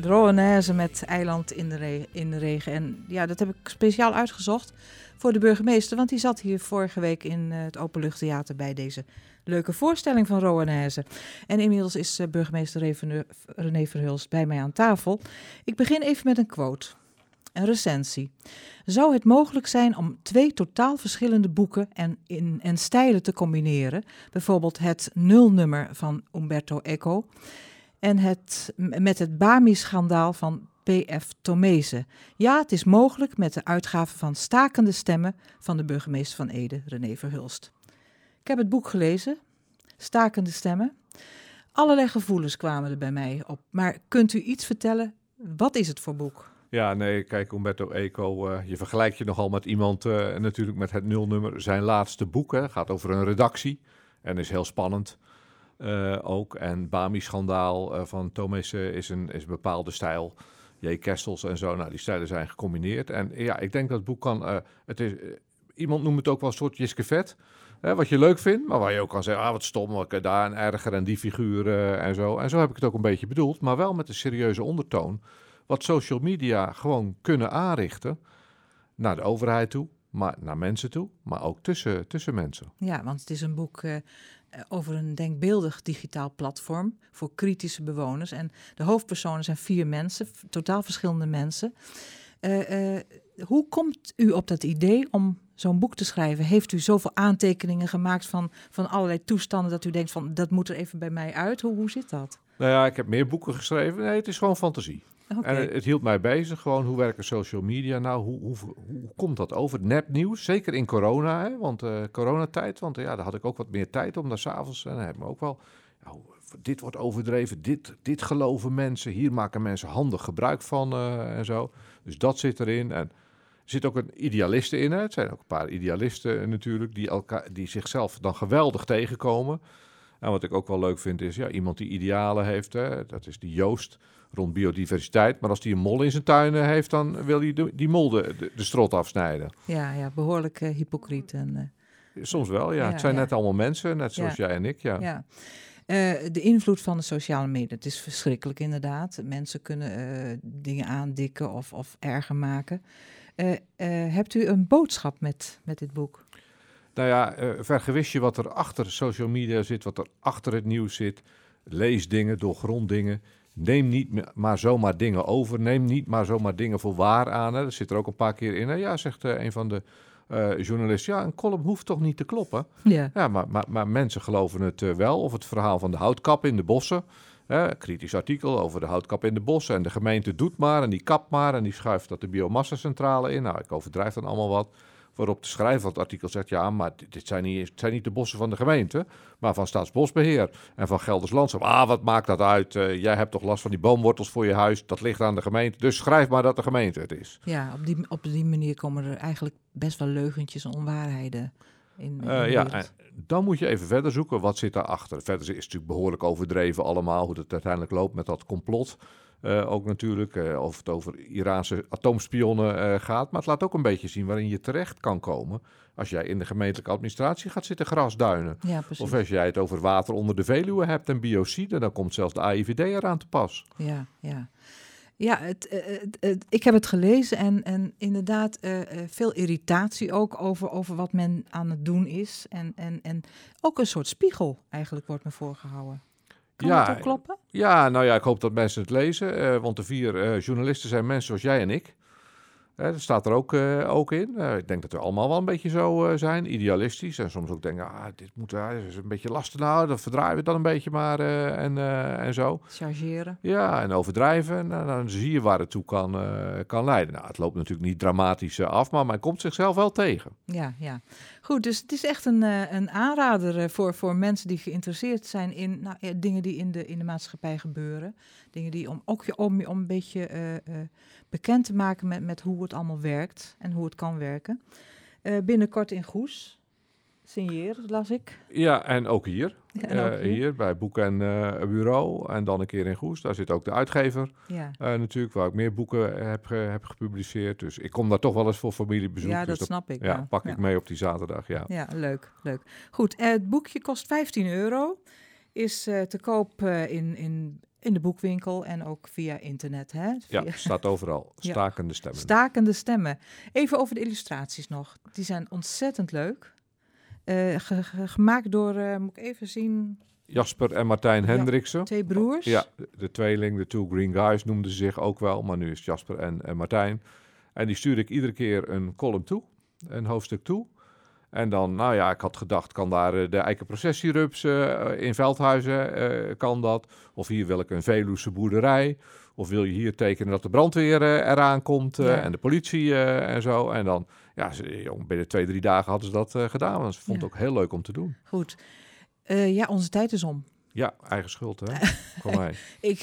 Roanaise met eiland in de, re- in de regen. En ja, dat heb ik speciaal uitgezocht voor de burgemeester. Want die zat hier vorige week in eh, het Openluchttheater bij deze leuke voorstelling van Roanaise. En inmiddels is eh, burgemeester René Verhulst bij mij aan tafel. Ik begin even met een quote. Een recensie. Zou het mogelijk zijn om twee totaal verschillende boeken en, in, en stijlen te combineren? Bijvoorbeeld het nulnummer van Umberto Eco en het, met het Bami-schandaal van P.F. Tomezen. Ja, het is mogelijk met de uitgave van Stakende Stemmen van de burgemeester van Ede, René Verhulst. Ik heb het boek gelezen, Stakende Stemmen. Allerlei gevoelens kwamen er bij mij op. Maar kunt u iets vertellen? Wat is het voor boek? Ja, nee, kijk, Umberto Eco, eh, je vergelijkt je nogal met iemand, eh, natuurlijk met het nulnummer. Zijn laatste boek gaat over een redactie en is heel spannend eh, ook. En Bami-schandaal eh, van Thomas eh, is, een, is bepaalde stijl. J. Kestels en zo, nou, die stijlen zijn gecombineerd. En ja, ik denk dat het boek kan, het is, iemand noemt het ook wel een soort Jiske Vet. Hè, wat je leuk vindt, maar waar je ook kan zeggen, ah, wat stom, wat daar en erger en die figuur eh, en zo. En zo heb ik het ook een beetje bedoeld, maar wel met een serieuze ondertoon wat social media gewoon kunnen aanrichten naar de overheid toe, maar naar mensen toe, maar ook tussen, tussen mensen. Ja, want het is een boek over een denkbeeldig digitaal platform voor kritische bewoners. En de hoofdpersonen zijn vier mensen, totaal verschillende mensen. Eh, eh, hoe komt u op dat idee om zo'n boek te schrijven? Heeft u zoveel aantekeningen gemaakt van, van allerlei toestanden dat u denkt van dat moet er even bij mij uit? Hoe, hoe zit dat? Nou ja, ik heb meer boeken geschreven. Nee, het is gewoon fantasie. En het, hield mij bezig, gewoon hoe werken social media nou? Hoe, hoe, hoe komt dat over? Nepnieuws, zeker in corona, hè? want eh, coronatijd, want ja, daar had ik ook wat meer tijd om, daar s'avonds. En dan heb ik me ook wel, dit wordt overdreven, dit, dit geloven mensen, hier maken mensen handig gebruik van eh, en zo. Dus dat zit erin. En er zit ook een idealisten in, hè? het zijn ook een paar idealisten eh, natuurlijk, die, elkaar, die zichzelf dan geweldig tegenkomen. En wat ik ook wel leuk vind is, ja, iemand die idealen heeft, hè? dat is die Joost rond biodiversiteit. Maar als die een mol in zijn tuin heeft, dan wil hij die mol de, de, de strot afsnijden. Ja, ja, behoorlijk eh, hypocriet. En, eh, Soms wel, ja. Ja, het zijn ja. net allemaal mensen, net zoals Ja. jij en ik, ja. Ja. Eh, de invloed van de sociale media, het is verschrikkelijk inderdaad. Mensen kunnen dingen aandikken of, of erger maken. Hebt u een boodschap met, met dit boek? Nou ja, eh vergewis je wat er achter social media zit, wat er achter het nieuws zit. Lees dingen, doorgrond dingen. Neem niet ma- maar zomaar dingen over. Neem niet maar zomaar dingen voor waar aan. Hè. Dat zit er ook een paar keer in. Hè. Ja, zegt eh, een van de eh, journalisten. Ja, een column hoeft toch niet te kloppen? Ja. Ja, maar, maar, maar mensen geloven het wel. Of het verhaal van de houtkap in de bossen. Hè, kritisch artikel over de houtkap in de bossen. En de gemeente doet maar en die kapt maar en die schuift dat de biomassacentrale in. Nou, ik overdrijf dan allemaal wat. Waarop de schrijver van het artikel zegt, ja, maar dit, zijn, niet, het zijn niet de bossen van de gemeente, maar van Staatsbosbeheer en van Gelders Landschap. Ah, wat maakt dat uit? Eh, jij hebt toch last van die boomwortels voor je huis, dat ligt aan de gemeente. Dus schrijf maar dat de gemeente het is. Ja, op die, op die manier komen er eigenlijk best wel leugentjes en onwaarheden in. in Eh, ja, dan moet je even verder zoeken. Wat zit daarachter? Verder is het natuurlijk behoorlijk overdreven allemaal. Hoe het uiteindelijk loopt met dat complot. Eh, ook natuurlijk. eh, of het over Iraanse atoomspionnen gaat. Maar het laat ook een beetje zien waarin je terecht kan komen. Als jij in de gemeentelijke administratie gaat zitten grasduinen. ja. Of als jij het over water onder de Veluwe hebt en biocide. Dan komt zelfs de AIVD eraan te pas. Ja, ja. Ja, het, eh, het, het- ik heb het gelezen en, en inderdaad eh, eh, veel irritatie ook over, over wat men aan het doen is. En, en, en ook een soort spiegel eigenlijk wordt me voorgehouden. Kan Ja, dat ook kloppen? Ja, nou ja, ik hoop dat mensen het lezen. eh, want de vier eh, journalisten zijn mensen zoals jij en ik. Dat staat er ook, eh, ook in. Ik denk dat we allemaal wel een beetje zo eh, zijn, idealistisch. En soms ook denken, ah, dit moet ah, dit is een beetje lastig. Nou, dan verdraaien we dan een beetje maar eh, en, en zo. Chargeren. Ja, en overdrijven. En dan- dan zie je waar het toe kan, kan leiden. Nou, het loopt natuurlijk niet dramatisch af, maar men komt zichzelf wel tegen. Ja, ja. Goed, dus het is echt een, een aanrader voor, voor mensen die geïnteresseerd zijn in nou, dingen die in de, in de maatschappij gebeuren. Dingen die om ook je om, om een beetje bekend te maken met, met hoe het allemaal werkt en hoe het kan werken. Eh, binnenkort in Goes. Signeer, las ik. Ja, en ook hier. Ja, en ook Eh, hier. hier bij Boek en eh, Bureau. En dan een keer in Goes. Daar zit ook de uitgever. Ja, natuurlijk, waar ik meer boeken heb, heb gepubliceerd. Dus ik kom daar toch wel eens voor familiebezoek. ja dus dat snap ik. ja, pak ik mee op die zaterdag, ja. Ja, leuk, leuk. Goed, het boekje kost 15 euro. Is te koop in, in in de boekwinkel en ook via internet. Hè? Ja, Via- staat overal. Ja. Stakende stemmen. Stakende stemmen. Even over de illustraties nog. Die zijn ontzettend leuk. Eh, ge- ge- gemaakt door, eh, moet ik even zien, Jasper en Martijn Ja. Hendriksen. twee broers. Ja, de, de tweeling, de Two Green Guys noemden ze zich ook wel, maar nu is het Jasper en, en Martijn. En die stuurde ik iedere keer een column toe, een hoofdstuk toe. En dan, nou ja, ik had gedacht, kan daar eh, de eikenprocessierups eh, in Veldhuizen, kan dat? Of hier wil ik een Veluwse boerderij. Of wil je hier tekenen dat de brandweer eraan komt Ja. en de politie en zo. En dan, ja, ze, jong, binnen twee, drie dagen hadden ze dat gedaan. Want ze vond het ook heel leuk om te doen. Goed. Ja, onze tijd is om. Ja, eigen schuld, hè? Voor mij. Ik,